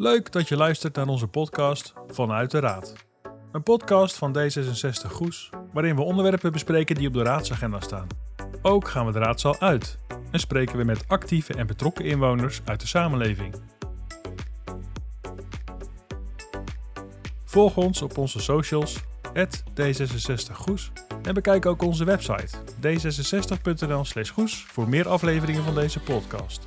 Leuk dat je luistert naar onze podcast Vanuit de Raad. Een podcast van D66 Goes, waarin we onderwerpen bespreken die op de raadsagenda staan. Ook gaan we de raadzaal uit en spreken we met actieve en betrokken inwoners uit de samenleving. Volg ons op onze socials, D66Goes, en bekijk ook onze website d66.nl/goes voor meer afleveringen van deze podcast.